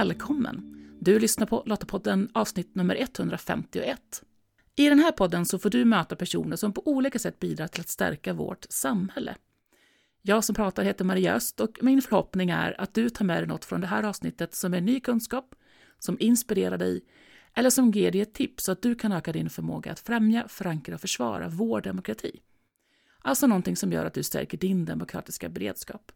Välkommen! Du lyssnar på Lottapodden avsnitt nummer 151. I den här podden så får du möta personer som på olika sätt bidrar till att stärka vårt samhälle. Jag som pratar heter Maria Öst och min förhoppning är att du tar med dig något från det här avsnittet som är ny kunskap, som inspirerar dig eller som ger dig ett tips så att du kan öka din förmåga att främja, förankra och försvara vår demokrati. Alltså någonting som gör att du stärker din demokratiska beredskap.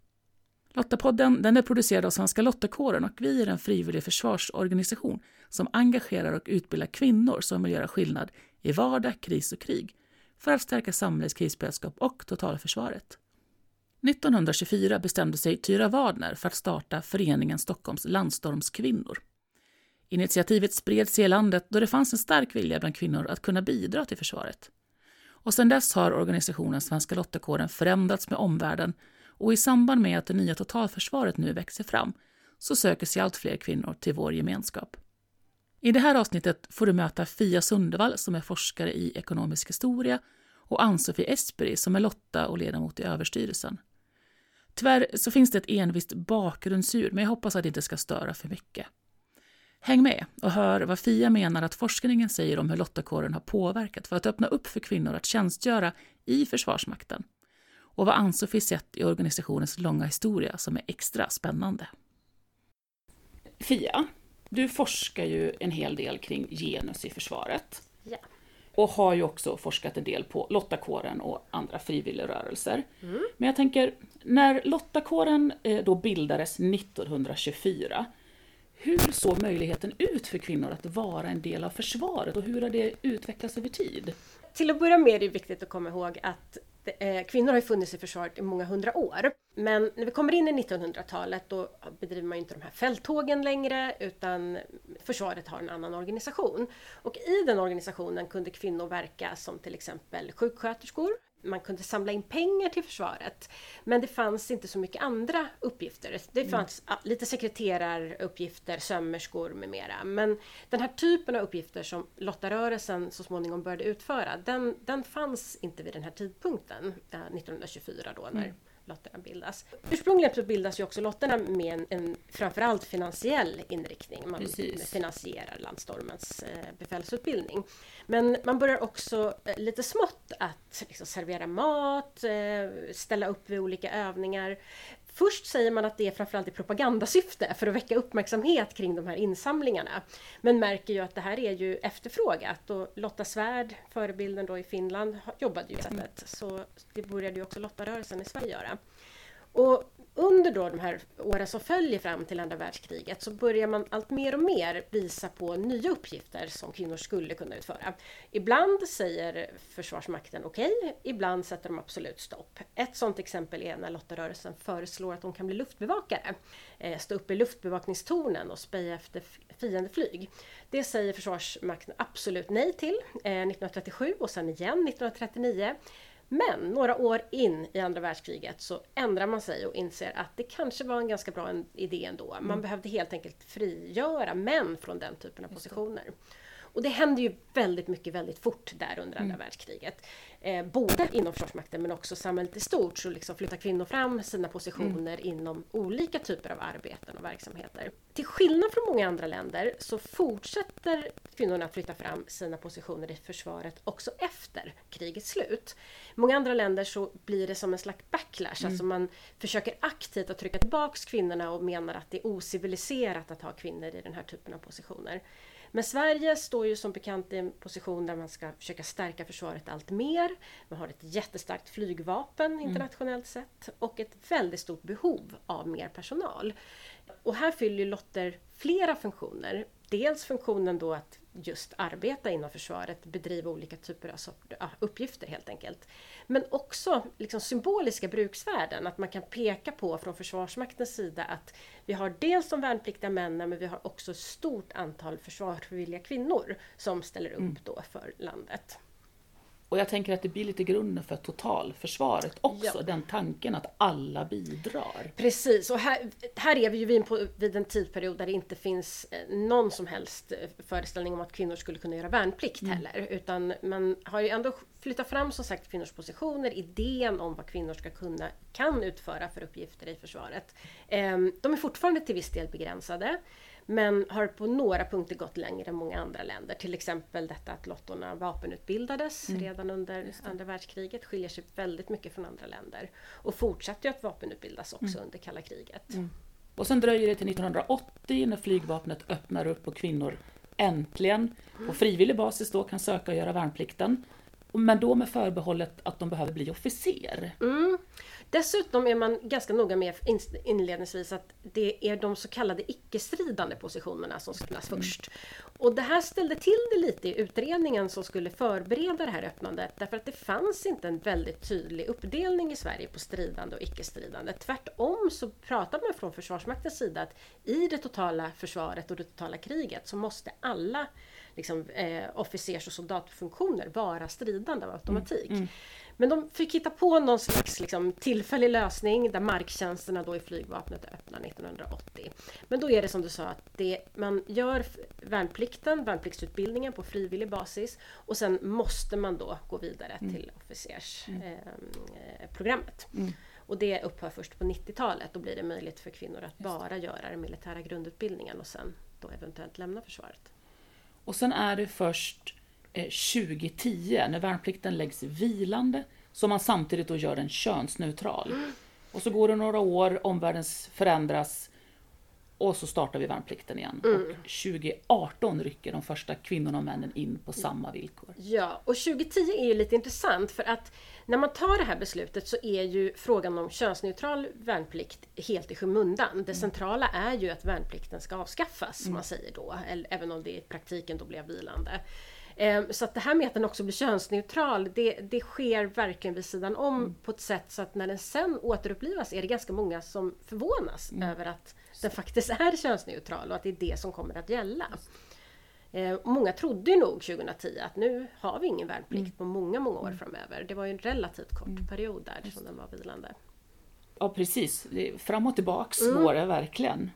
Lottapodden den är producerad av Svenska Lottakåren och vi är en frivillig försvarsorganisation som engagerar och utbildar kvinnor som vill göra skillnad i vardag, kris och krig för att stärka samhällets krisberedskap och totalförsvaret. 1924 bestämde sig Tyra Wadner för att starta föreningen Stockholms landstormskvinnor. Initiativet spreds i landet då det fanns en stark vilja bland kvinnor att kunna bidra till försvaret. Och sedan dess har organisationen Svenska Lottakåren förändrats med omvärlden och i samband med att det nya totalförsvaret nu växer fram så söker sig allt fler kvinnor till vår gemenskap. I det här avsnittet får du möta Fia Sundevall som är forskare i ekonomisk historia och Ann-Sofie Esperi som är Lotta och ledamot i överstyrelsen. Tyvärr så finns det ett envist bakgrundsur, men jag hoppas att det inte ska störa för mycket. Häng med och hör vad Fia menar att forskningen säger om hur Lottakåren har påverkat för att öppna upp för kvinnor att tjänstgöra i Försvarsmakten och vad Ann-Sofie sett i organisationens långa historia som är extra spännande. Fia, du forskar ju en hel del kring genus i försvaret. Ja. Och har ju också forskat en del på Lottakåren och andra frivilligrörelser. Mm. Men jag tänker, när Lottakåren eh, då bildades 1924, hur såg möjligheten ut för kvinnor att vara en del av försvaret och hur har det utvecklats över tid? Till att börja med är det viktigt att komma ihåg att Eh, kvinnor har ju funnits i försvaret i många hundra år. Men när vi kommer in i 1900-talet då bedriver man ju inte de här fälttågen längre utan försvaret har en annan organisation. Och i den organisationen kunde kvinnor verka som till exempel sjuksköterskor, man kunde samla in pengar till försvaret. Men det fanns inte så mycket andra uppgifter. Det mm. fanns mm. lite sekreteraruppgifter, sömmerskor med mera. Men den här typen av uppgifter som Lottarörelsen så småningom började utföra, den, den fanns inte vid den här tidpunkten, 1924 då när mm lotterna bildas. Ursprungligen så bildas ju också lotterna med en, en framförallt finansiell inriktning. Man Precis. finansierar landstormens eh, befälsutbildning. Men man börjar också eh, lite smått att liksom, servera mat, eh, ställa upp vid olika övningar. Först säger man att det är framförallt i propagandasyfte för att väcka uppmärksamhet kring de här insamlingarna. Men märker ju att det här är ju efterfrågat och Lotta Svärd, förebilden då i Finland, jobbade ju istället. Så det började ju också Lottarörelsen i Sverige göra. Och under då de här åren som följer fram till andra världskriget så börjar man allt mer och mer visa på nya uppgifter som kvinnor skulle kunna utföra. Ibland säger Försvarsmakten okej, okay, ibland sätter de absolut stopp. Ett sådant exempel är när Lottarörelsen föreslår att de kan bli luftbevakare. Eh, stå upp i luftbevakningstornen och speja efter fiendeflyg. Det säger Försvarsmakten absolut nej till eh, 1937 och sen igen 1939. Men några år in i andra världskriget så ändrar man sig och inser att det kanske var en ganska bra idé ändå. Man mm. behövde helt enkelt frigöra män från den typen av positioner. Och det hände ju väldigt mycket väldigt fort där under andra mm. världskriget. Eh, både inom Försvarsmakten men också samhället i stort så liksom flyttar kvinnor fram sina positioner mm. inom olika typer av arbeten och verksamheter. Till skillnad från många andra länder så fortsätter kvinnorna att flytta fram sina positioner i försvaret också efter krigets slut. I många andra länder så blir det som en slags backlash, mm. alltså man försöker aktivt att trycka tillbaks kvinnorna och menar att det är ociviliserat att ha kvinnor i den här typen av positioner. Men Sverige står ju som bekant i en position där man ska försöka stärka försvaret allt mer. Man har ett jättestarkt flygvapen mm. internationellt mm. sett och ett väldigt stort behov av mer personal. Och här fyller Lotter flera funktioner. Dels funktionen då att just arbeta inom försvaret, bedriva olika typer av uppgifter helt enkelt. Men också liksom symboliska bruksvärden, att man kan peka på från Försvarsmaktens sida att vi har dels de värnpliktiga männen men vi har också ett stort antal försvarsvilliga kvinnor som ställer upp mm. då för landet. Och jag tänker att det blir lite grunden för totalförsvaret också, ja. den tanken att alla bidrar. Precis, och här, här är vi ju vid, på, vid en tidperiod där det inte finns eh, någon som helst eh, föreställning om att kvinnor skulle kunna göra värnplikt mm. heller. Utan man har ju ändå flyttat fram som sagt kvinnors positioner, idén om vad kvinnor ska kunna kan utföra för uppgifter i försvaret. Ehm, de är fortfarande till viss del begränsade. Men har på några punkter gått längre än många andra länder. Till exempel detta att lottorna vapenutbildades mm. redan under andra världskriget. Skiljer sig väldigt mycket från andra länder. Och fortsatte att vapenutbildas också mm. under kalla kriget. Mm. Och sen dröjer det till 1980 när flygvapnet öppnar upp och kvinnor äntligen på frivillig basis då kan söka och göra värnplikten. Men då med förbehållet att de behöver bli officer. Mm. Dessutom är man ganska noga med inledningsvis att det är de så kallade icke-stridande positionerna som ska öppnas mm. först. Och det här ställde till det lite i utredningen som skulle förbereda det här öppnandet därför att det fanns inte en väldigt tydlig uppdelning i Sverige på stridande och icke-stridande. Tvärtom så pratade man från Försvarsmaktens sida att i det totala försvaret och det totala kriget så måste alla liksom, eh, officers och soldatfunktioner vara stridande av automatik. Mm. Mm. Men de fick hitta på någon slags liksom, tillfällig lösning där marktjänsterna då i flygvapnet öppnar 1980. Men då är det som du sa att det, man gör värnplikten, värnpliktsutbildningen på frivillig basis och sen måste man då gå vidare mm. till officersprogrammet. Mm. Eh, mm. Och det upphör först på 90-talet. Då blir det möjligt för kvinnor att bara göra den militära grundutbildningen och sen då eventuellt lämna försvaret. Och sen är det först eh, 2010 när värnplikten läggs vilande som man samtidigt då gör den könsneutral. Och så går det några år, omvärlden förändras och så startar vi värnplikten igen. Mm. Och 2018 rycker de första kvinnorna och männen in på samma villkor. Ja, och 2010 är ju lite intressant för att när man tar det här beslutet så är ju frågan om könsneutral värnplikt helt i skymundan. Det mm. centrala är ju att värnplikten ska avskaffas, mm. man säger då, även om det i praktiken då blev vilande. Ehm, så att det här med att den också blir könsneutral, det, det sker verkligen vid sidan om mm. på ett sätt så att när den sen återupplivas är det ganska många som förvånas mm. över att den faktiskt är könsneutral och att det är det som kommer att gälla. Eh, många trodde ju nog 2010 att nu har vi ingen värnplikt mm. på många, många år mm. framöver. Det var ju en relativt kort mm. period där som den var vilande. Ja precis, fram och tillbaks mm. var det verkligen.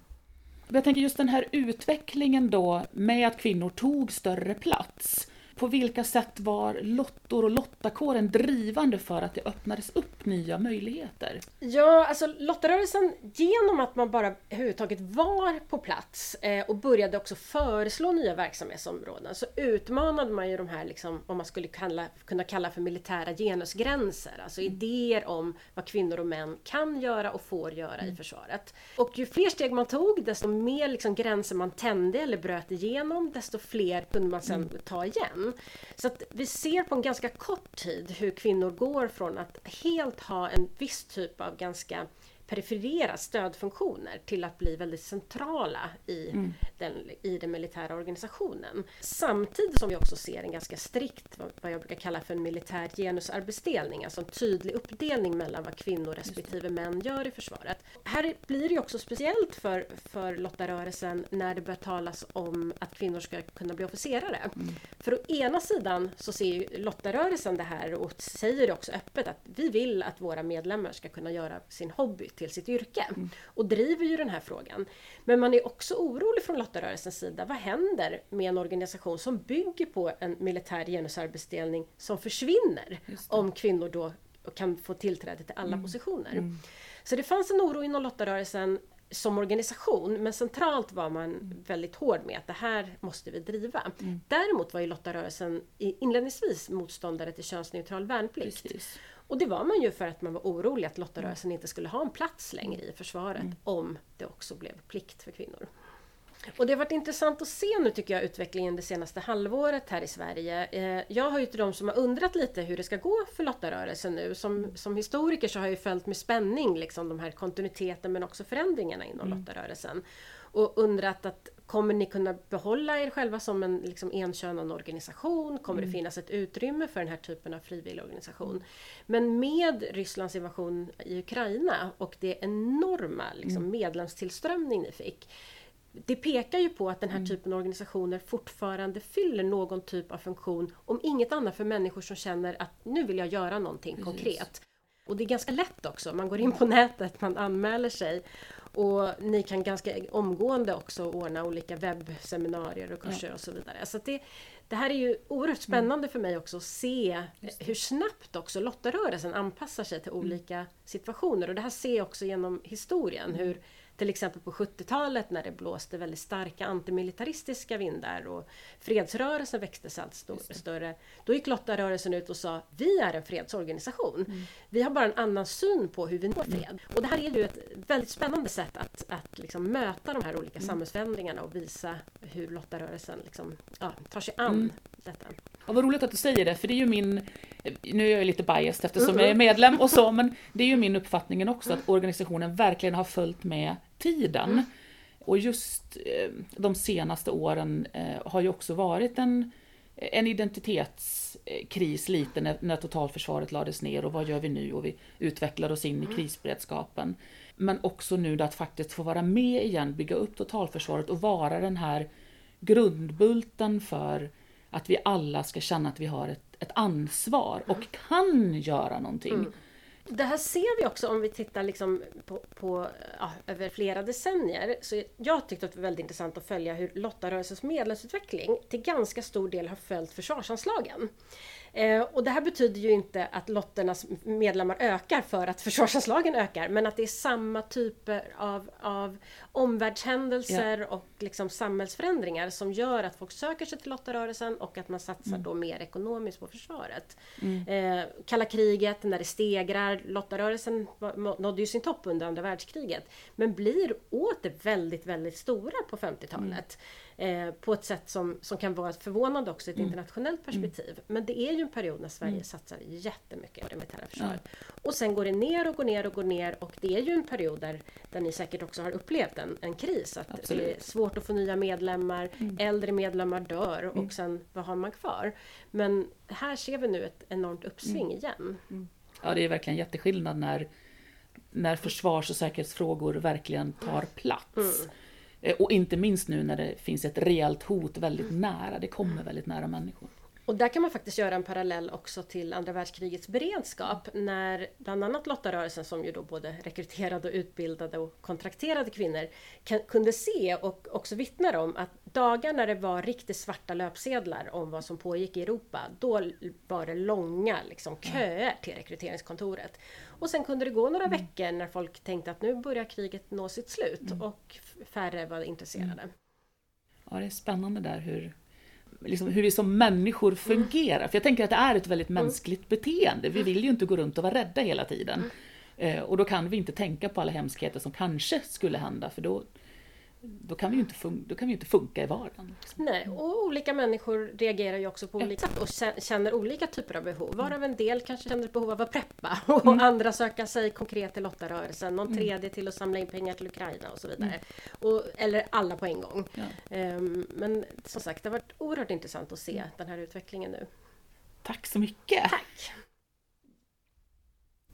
Jag tänker just den här utvecklingen då med att kvinnor tog större plats på vilka sätt var lottor och lottakåren drivande för att det öppnades upp nya möjligheter? Ja, alltså lottarörelsen, genom att man bara överhuvudtaget var på plats eh, och började också föreslå nya verksamhetsområden så utmanade man ju de här, liksom, vad man skulle kalla, kunna kalla för militära genusgränser. Alltså mm. idéer om vad kvinnor och män kan göra och får göra mm. i försvaret. Och ju fler steg man tog, desto mer liksom, gränser man tände eller bröt igenom, desto fler kunde man sedan mm. ta igen. Så att vi ser på en ganska kort tid hur kvinnor går från att helt ha en viss typ av ganska periferera stödfunktioner till att bli väldigt centrala i, mm. den, i den militära organisationen. Samtidigt som vi också ser en ganska strikt, vad jag brukar kalla för en militär genusarbetsdelning, alltså en tydlig uppdelning mellan vad kvinnor respektive män gör i försvaret. Här blir det också speciellt för, för lottarörelsen när det börjar talas om att kvinnor ska kunna bli officerare. Mm. För å ena sidan så ser ju lottarörelsen det här och säger det också öppet att vi vill att våra medlemmar ska kunna göra sin hobby till sitt yrke. Mm. Och driver ju den här frågan. Men man är också orolig från lottarörelsens sida. Vad händer med en organisation som bygger på en militär genusarbetsdelning som försvinner om kvinnor då kan få tillträde till alla mm. positioner. Mm. Så det fanns en oro inom lottarörelsen som organisation, men centralt var man mm. väldigt hård med att det här måste vi driva. Mm. Däremot var ju lottarörelsen inledningsvis motståndare till könsneutral värnplikt. Precis. Och det var man ju för att man var orolig att lottarörelsen inte skulle ha en plats längre i försvaret mm. om det också blev plikt för kvinnor. Och det har varit intressant att se nu tycker jag utvecklingen det senaste halvåret här i Sverige. Eh, jag har ju till de som har undrat lite hur det ska gå för lottarörelsen nu. Som, som historiker så har jag ju följt med spänning liksom de här kontinuiteten men också förändringarna inom mm. lottarörelsen. Och undrat att Kommer ni kunna behålla er själva som en liksom, enkönad organisation? Kommer mm. det finnas ett utrymme för den här typen av frivillig organisation? Men med Rysslands invasion i Ukraina och det enorma liksom, mm. medlemstillströmning ni fick det pekar ju på att den här mm. typen av organisationer fortfarande fyller någon typ av funktion, om inget annat för människor som känner att nu vill jag göra någonting Precis. konkret. Och det är ganska lätt också, man går in på nätet, man anmäler sig Och ni kan ganska omgående också ordna olika webbseminarier och kurser ja. och så vidare. Så det, det här är ju oerhört spännande mm. för mig också att se hur snabbt också lottarörelsen anpassar sig till mm. olika situationer. Och det här ser jag också genom historien. Mm. hur till exempel på 70-talet när det blåste väldigt starka antimilitaristiska vindar och fredsrörelsen växte sig allt större. Då gick lottarörelsen ut och sa Vi är en fredsorganisation. Mm. Vi har bara en annan syn på hur vi når fred. Mm. Och det här är ju ett väldigt spännande sätt att, att liksom möta de här olika mm. samhällsförändringarna och visa hur lottarörelsen liksom, ja, tar sig an mm. detta. Ja, vad roligt att du säger det, för det är ju min, nu är jag lite biased eftersom mm. jag är medlem och så, men det är ju min uppfattning också att organisationen verkligen har följt med tiden. Mm. Och just eh, de senaste åren eh, har ju också varit en, en identitetskris lite när, när totalförsvaret lades ner och vad gör vi nu och vi utvecklar oss in i mm. krisberedskapen. Men också nu att faktiskt få vara med igen, bygga upp totalförsvaret och vara den här grundbulten för att vi alla ska känna att vi har ett, ett ansvar och kan göra någonting. Mm. Det här ser vi också om vi tittar liksom på, på ja, över flera decennier. Så jag tyckte att det var väldigt intressant att följa hur lottarörelsens medlemsutveckling till ganska stor del har följt försvarsanslagen. Eh, och det här betyder ju inte att lotternas medlemmar ökar för att försvarsanslagen ökar, men att det är samma typer av, av omvärldshändelser ja. och liksom samhällsförändringar som gör att folk söker sig till lottarörelsen och att man satsar mm. då mer ekonomiskt på försvaret. Mm. Eh, kalla kriget, när det stegrar, lottarörelsen nådde ju sin topp under andra världskriget, men blir åter väldigt, väldigt stora på 50-talet. Mm. Eh, på ett sätt som, som kan vara förvånande också i ett mm. internationellt mm. perspektiv. Mm. Men det är ju en period när Sverige mm. satsar jättemycket på det militära försvaret. Ja. Och sen går det ner och går ner och går ner och det är ju en period där, där ni säkert också har upplevt en, en kris. Att Absolut. det är svårt att få nya medlemmar, mm. äldre medlemmar dör och mm. sen vad har man kvar? Men här ser vi nu ett enormt uppsving igen. Ja det är verkligen jätteskillnad när, när försvars och säkerhetsfrågor verkligen tar plats. Eh, Eh, och inte minst nu när det finns ett reellt hot väldigt nära, det kommer väldigt nära människor. Och där kan man faktiskt göra en parallell också till andra världskrigets beredskap när bland annat lottarörelsen som ju då både rekryterade och utbildade och kontrakterade kvinnor kan, kunde se och också vittnar om att dagar när det var riktigt svarta löpsedlar om vad som pågick i Europa, då var det långa liksom, köer till rekryteringskontoret. Och sen kunde det gå några mm. veckor när folk tänkte att nu börjar kriget nå sitt slut mm. och färre var intresserade. Mm. Ja, det är spännande där hur, liksom, hur vi som människor fungerar. För jag tänker att det är ett väldigt mm. mänskligt beteende. Vi vill ju inte gå runt och vara rädda hela tiden. Mm. Eh, och då kan vi inte tänka på alla hemskheter som kanske skulle hända, för då, då kan vi ju inte, fun- då kan vi inte funka i vardagen. Liksom. Nej, och olika människor reagerar ju också på olika sätt och känner olika typer av behov. Varav en del kanske känner ett behov av att preppa och mm. andra söka sig konkret till lottarörelsen. Någon mm. tredje till att samla in pengar till Ukraina och så vidare. Mm. Och, eller alla på en gång. Ja. Um, men som sagt, det har varit oerhört intressant att se mm. den här utvecklingen nu. Tack så mycket! Tack!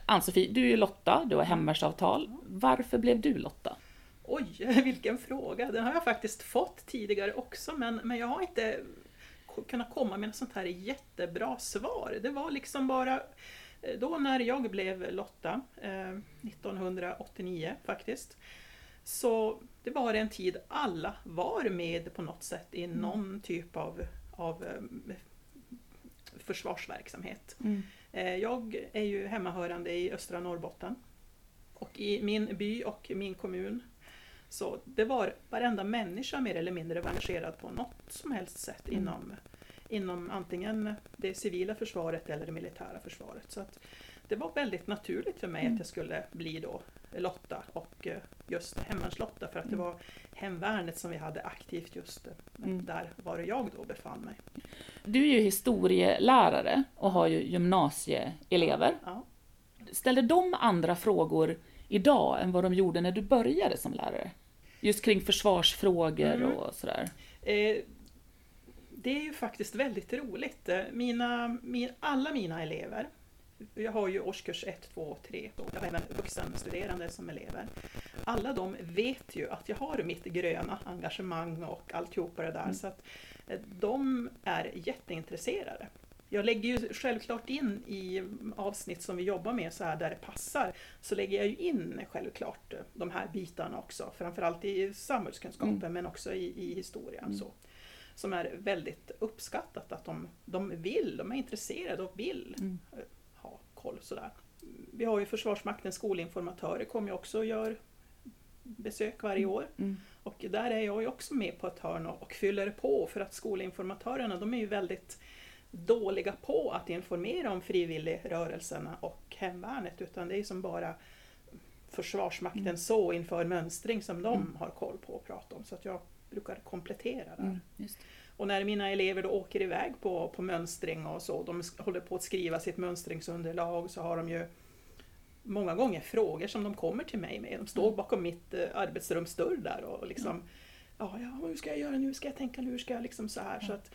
Ann-Sofie, du är Lotta, du har hemvärnsavtal. Varför blev du Lotta? Oj, vilken fråga! Den har jag faktiskt fått tidigare också men, men jag har inte kunnat komma med något sånt här jättebra svar. Det var liksom bara eh, då när jag blev Lotta, eh, 1989 faktiskt, så det var en tid alla var med på något sätt i mm. någon typ av, av eh, försvarsverksamhet. Mm. Eh, jag är ju hemmahörande i östra Norrbotten. Och i min by och min kommun så det var varenda människa mer eller mindre var engagerad på något som helst sätt mm. inom, inom antingen det civila försvaret eller det militära försvaret. Så att det var väldigt naturligt för mig mm. att jag skulle bli då Lotta och eh, just hemvärnslotta för att det mm. var hemvärnet som vi hade aktivt just eh, mm. där var jag då befann mig. Du är ju historielärare och har ju gymnasieelever. Ja. Ställer de andra frågor idag än vad de gjorde när du började som lärare? Just kring försvarsfrågor mm. och sådär. Eh, det är ju faktiskt väldigt roligt. Eh, mina, min, alla mina elever, jag har ju årskurs 1, 2, 3 och jag har även vuxenstuderande som elever. Alla de vet ju att jag har mitt gröna engagemang och alltihopa det där. Mm. Så att eh, de är jätteintresserade jag lägger ju självklart in i avsnitt som vi jobbar med så här där det passar, så lägger jag ju in självklart de här bitarna också, framförallt i samhällskunskapen Mm. men också i, i historien. Mm. Så, som är väldigt uppskattat att de, de vill, de är intresserade och vill Mm. ha koll sådär. Vi har ju Försvarsmaktens skolinformatörer kommer ju också och gör besök varje år. Mm. Och där är jag ju också med på ett hörn och, och fyller på för att skolinformatörerna de är ju väldigt dåliga på att informera om frivilligrörelserna och hemvärnet utan det är som bara Försvarsmakten Mm. så inför mönstring som de Mm. har koll på och prata om. Så att jag brukar komplettera där. Mm. Och när mina elever då åker iväg på, på mönstring och så, de håller på att skriva sitt mönstringsunderlag så har de ju många gånger frågor som de kommer till mig med. De står Mm. bakom mitt eh, arbetsrumsdörr där och liksom ja, ja, hur ska jag göra nu? Hur ska jag tänka nu? Hur ska jag liksom så här? Så att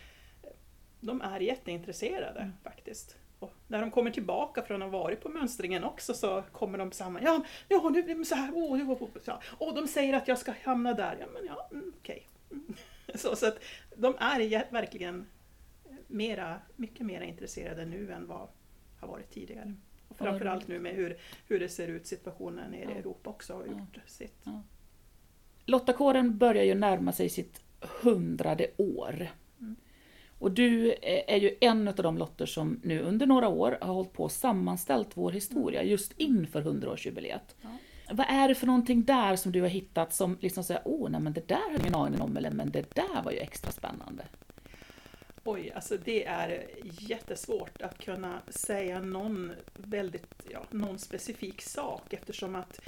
de är jätteintresserade Mm. faktiskt. Och när de kommer tillbaka från att ha varit på mönstringen också så kommer de samman. Ja, ja nu blir det så här. Oh, oh, oh, oh, de säger att jag ska hamna där. Ja, men ja, mm, okej. Mm. Så, så att de är verkligen mera, mycket mer intresserade nu än vad har varit tidigare. Och Ja, framförallt nu med hur, hur det ser ut situationen nere i Ja. Europa också har Ja. gjort sitt. Lottakåren börjar ju närma sig sitt hundrade år. Mm. Och du är ju en av de lotter som nu under några år har hållit på och sammanställt vår historia just inför 100-årsjubileet. Ja. Vad är det för någonting där som du har hittat som liksom säger åh nej men det där hade jag ingen aning om eller men det där var ju extra spännande. Oj, alltså det är jättesvårt att kunna säga någon väldigt, ja, någon specifik sak eftersom att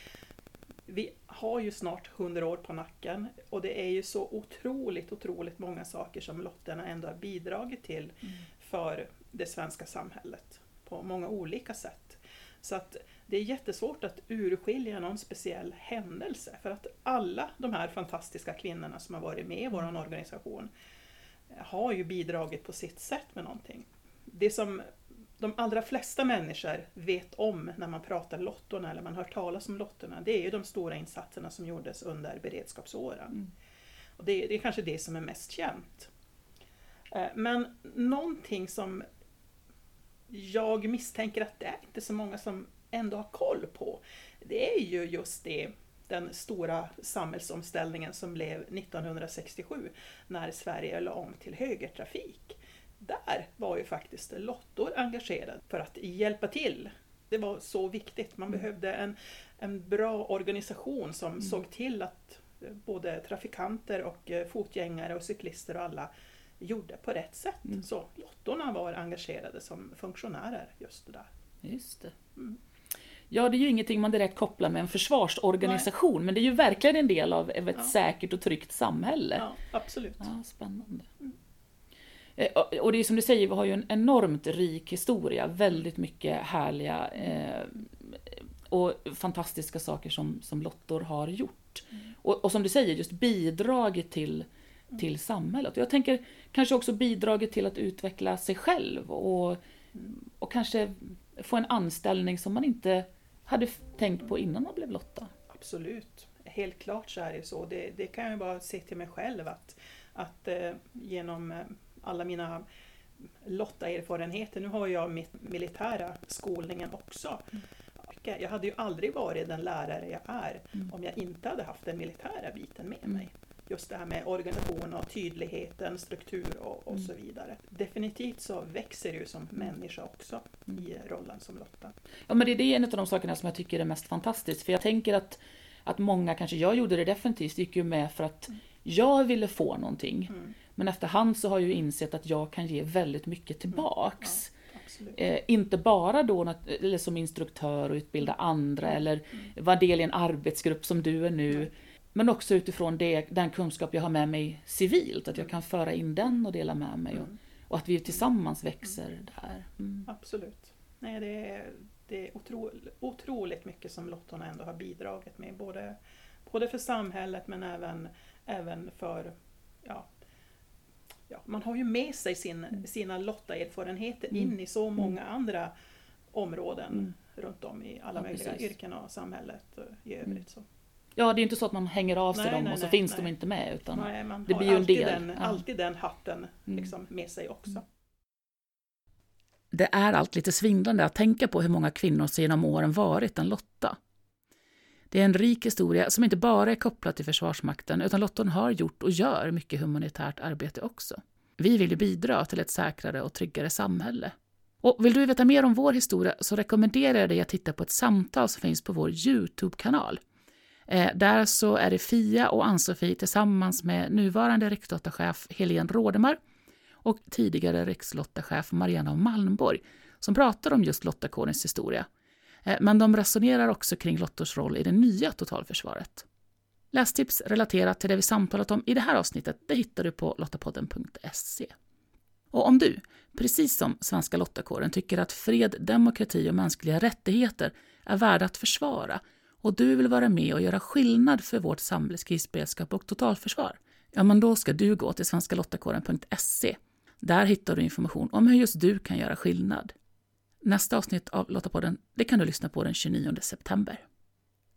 vi har ju snart 100 år på nacken och det är ju så otroligt, otroligt många saker som lotterna ändå har bidragit till för det svenska samhället på många olika sätt. Så att det är jättesvårt att urskilja någon speciell händelse för att alla de här fantastiska kvinnorna som har varit med i vår organisation har ju bidragit på sitt sätt med någonting. Det som de allra flesta människor vet om när man pratar lottorna eller man hör talas om lottorna, det är ju de stora insatserna som gjordes under beredskapsåren. Mm. Och det, det är kanske det som är mest känt. Eh, Men någonting som jag misstänker att det är inte så många som ändå har koll på, det är ju just det den stora samhällsomställningen som blev 1967 när Sverige la om till högertrafik. Där var ju faktiskt Lottor engagerad för att hjälpa till. Det var så viktigt. Man Mm. behövde en, en bra organisation som Mm. såg till att eh, både trafikanter och eh, fotgängare och cyklister och alla gjorde på rätt sätt. Mm. Så Lottorna var engagerade som funktionärer just där. Just det. Mm. Ja, det är ju ingenting man direkt kopplar med en försvarsorganisation, men det är ju verkligen en del av av ett Ja. säkert och tryggt samhälle. Ja, absolut. Ja, spännande. Mm. Eh, och- det är som du säger, vi har ju en enormt rik historia, väldigt mycket härliga eh, och fantastiska saker som, som Lottor har gjort. Mm. Och, och som du säger, just bidragit till, till samhället. Och jag tänker kanske också bidragit till att utveckla sig själv och, Mm. och kanske få en anställning som man inte hade tänkt på innan man blev Lotta. Absolut. Helt klart så är det så. Det, det kan jag ju bara se till mig själv att, att eh, genom eh, alla mina Lotta-erfarenheter, nu har jag mitt militära skolningen också. Och Jag hade ju aldrig varit den lärare jag är Mm. om jag inte hade haft den militära biten med Mm. mig. Just det här med organisation och tydligheten, struktur och, och Mm. så vidare. Definitivt så växer du som människa också i rollen som Lotta. Ja, men det, det är en av de sakerna som jag tycker är mest fantastiskt. För jag tänker att, att många, kanske jag gjorde det definitivt, gick ju med för att jag ville få någonting. Mm. Men efterhand så har jag ju insett att jag kan ge väldigt mycket tillbaks. Absolut. Eh, inte bara då eller som instruktör och utbilda andra eller vara del i en arbetsgrupp som du är nu. Mm. Men också utifrån det, den kunskap jag har med mig civilt, att jag kan föra in den och dela med mig. Och, Mm. och att vi tillsammans växer där. Mm. Absolut. Nej, det är, det är otro, otroligt mycket som Lottorna ändå har bidragit med. Både, både för samhället men även, även för... Ja, ja, man har ju med sig sin, Mm. sina Lotta-erfarenheter Mm. in i så många andra områden Mm. runt om i alla Ja, möjliga precis. yrken och samhället och i Mm. övrigt. Så. Ja, det är inte så att man hänger av sig Nej, dem nej, och så nej, finns de inte med. Utan, Nej, man det blir ju en alltid, del, Den, ja. alltid den hatten Mm. liksom, med sig också. Mm. Det är allt lite svindlande att tänka på hur många kvinnor som genom åren varit en Lotta. Det är en rik historia som inte bara är kopplad till Försvarsmakten utan Lotton har gjort och gör mycket humanitärt arbete också. Vi vill ju bidra till ett säkrare och tryggare samhälle. Och vill du veta mer om vår historia så rekommenderar jag dig att titta på ett samtal som finns på vår Youtube-kanal. Eh, där så är det Fia och Ann-Sofie tillsammans med nuvarande rikslottachef Helene Rådemar och tidigare rikslottachef Mariana Malmborg som pratar om just lottakårens historia. Eh, men de resonerar också kring Lottors roll i det nya totalförsvaret. Lästips relaterat till det vi samtalat om i det här avsnittet det hittar du på lottapodden.se. Och om du, precis som Svenska Lottakåren, tycker att fred, demokrati och mänskliga rättigheter är värda att försvara och du vill vara med och göra skillnad för vårt samhälles krisberedskap och totalförsvar, ja men då ska du gå till svenskalottakåren.se. Där hittar du information om hur just du kan göra skillnad. Nästa avsnitt av Lottapodden det kan du lyssna på den 29 september.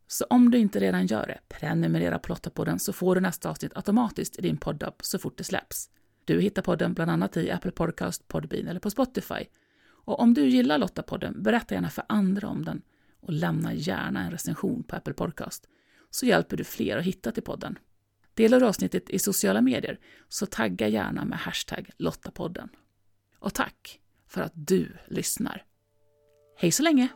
Så om du inte redan gör det, prenumerera på Lottapodden så får du nästa avsnitt automatiskt i din poddapp så fort det släpps. Du hittar podden bland annat i Apple Podcast, Podbean eller på Spotify. Och om du gillar Lottapodden, berätta gärna för andra om den och lämna gärna en recension på Apple Podcast så hjälper du fler att hitta till podden. Delar du avsnittet i sociala medier så tagga gärna med hashtag Lottapodden. Och tack för att du lyssnar. Hej så länge!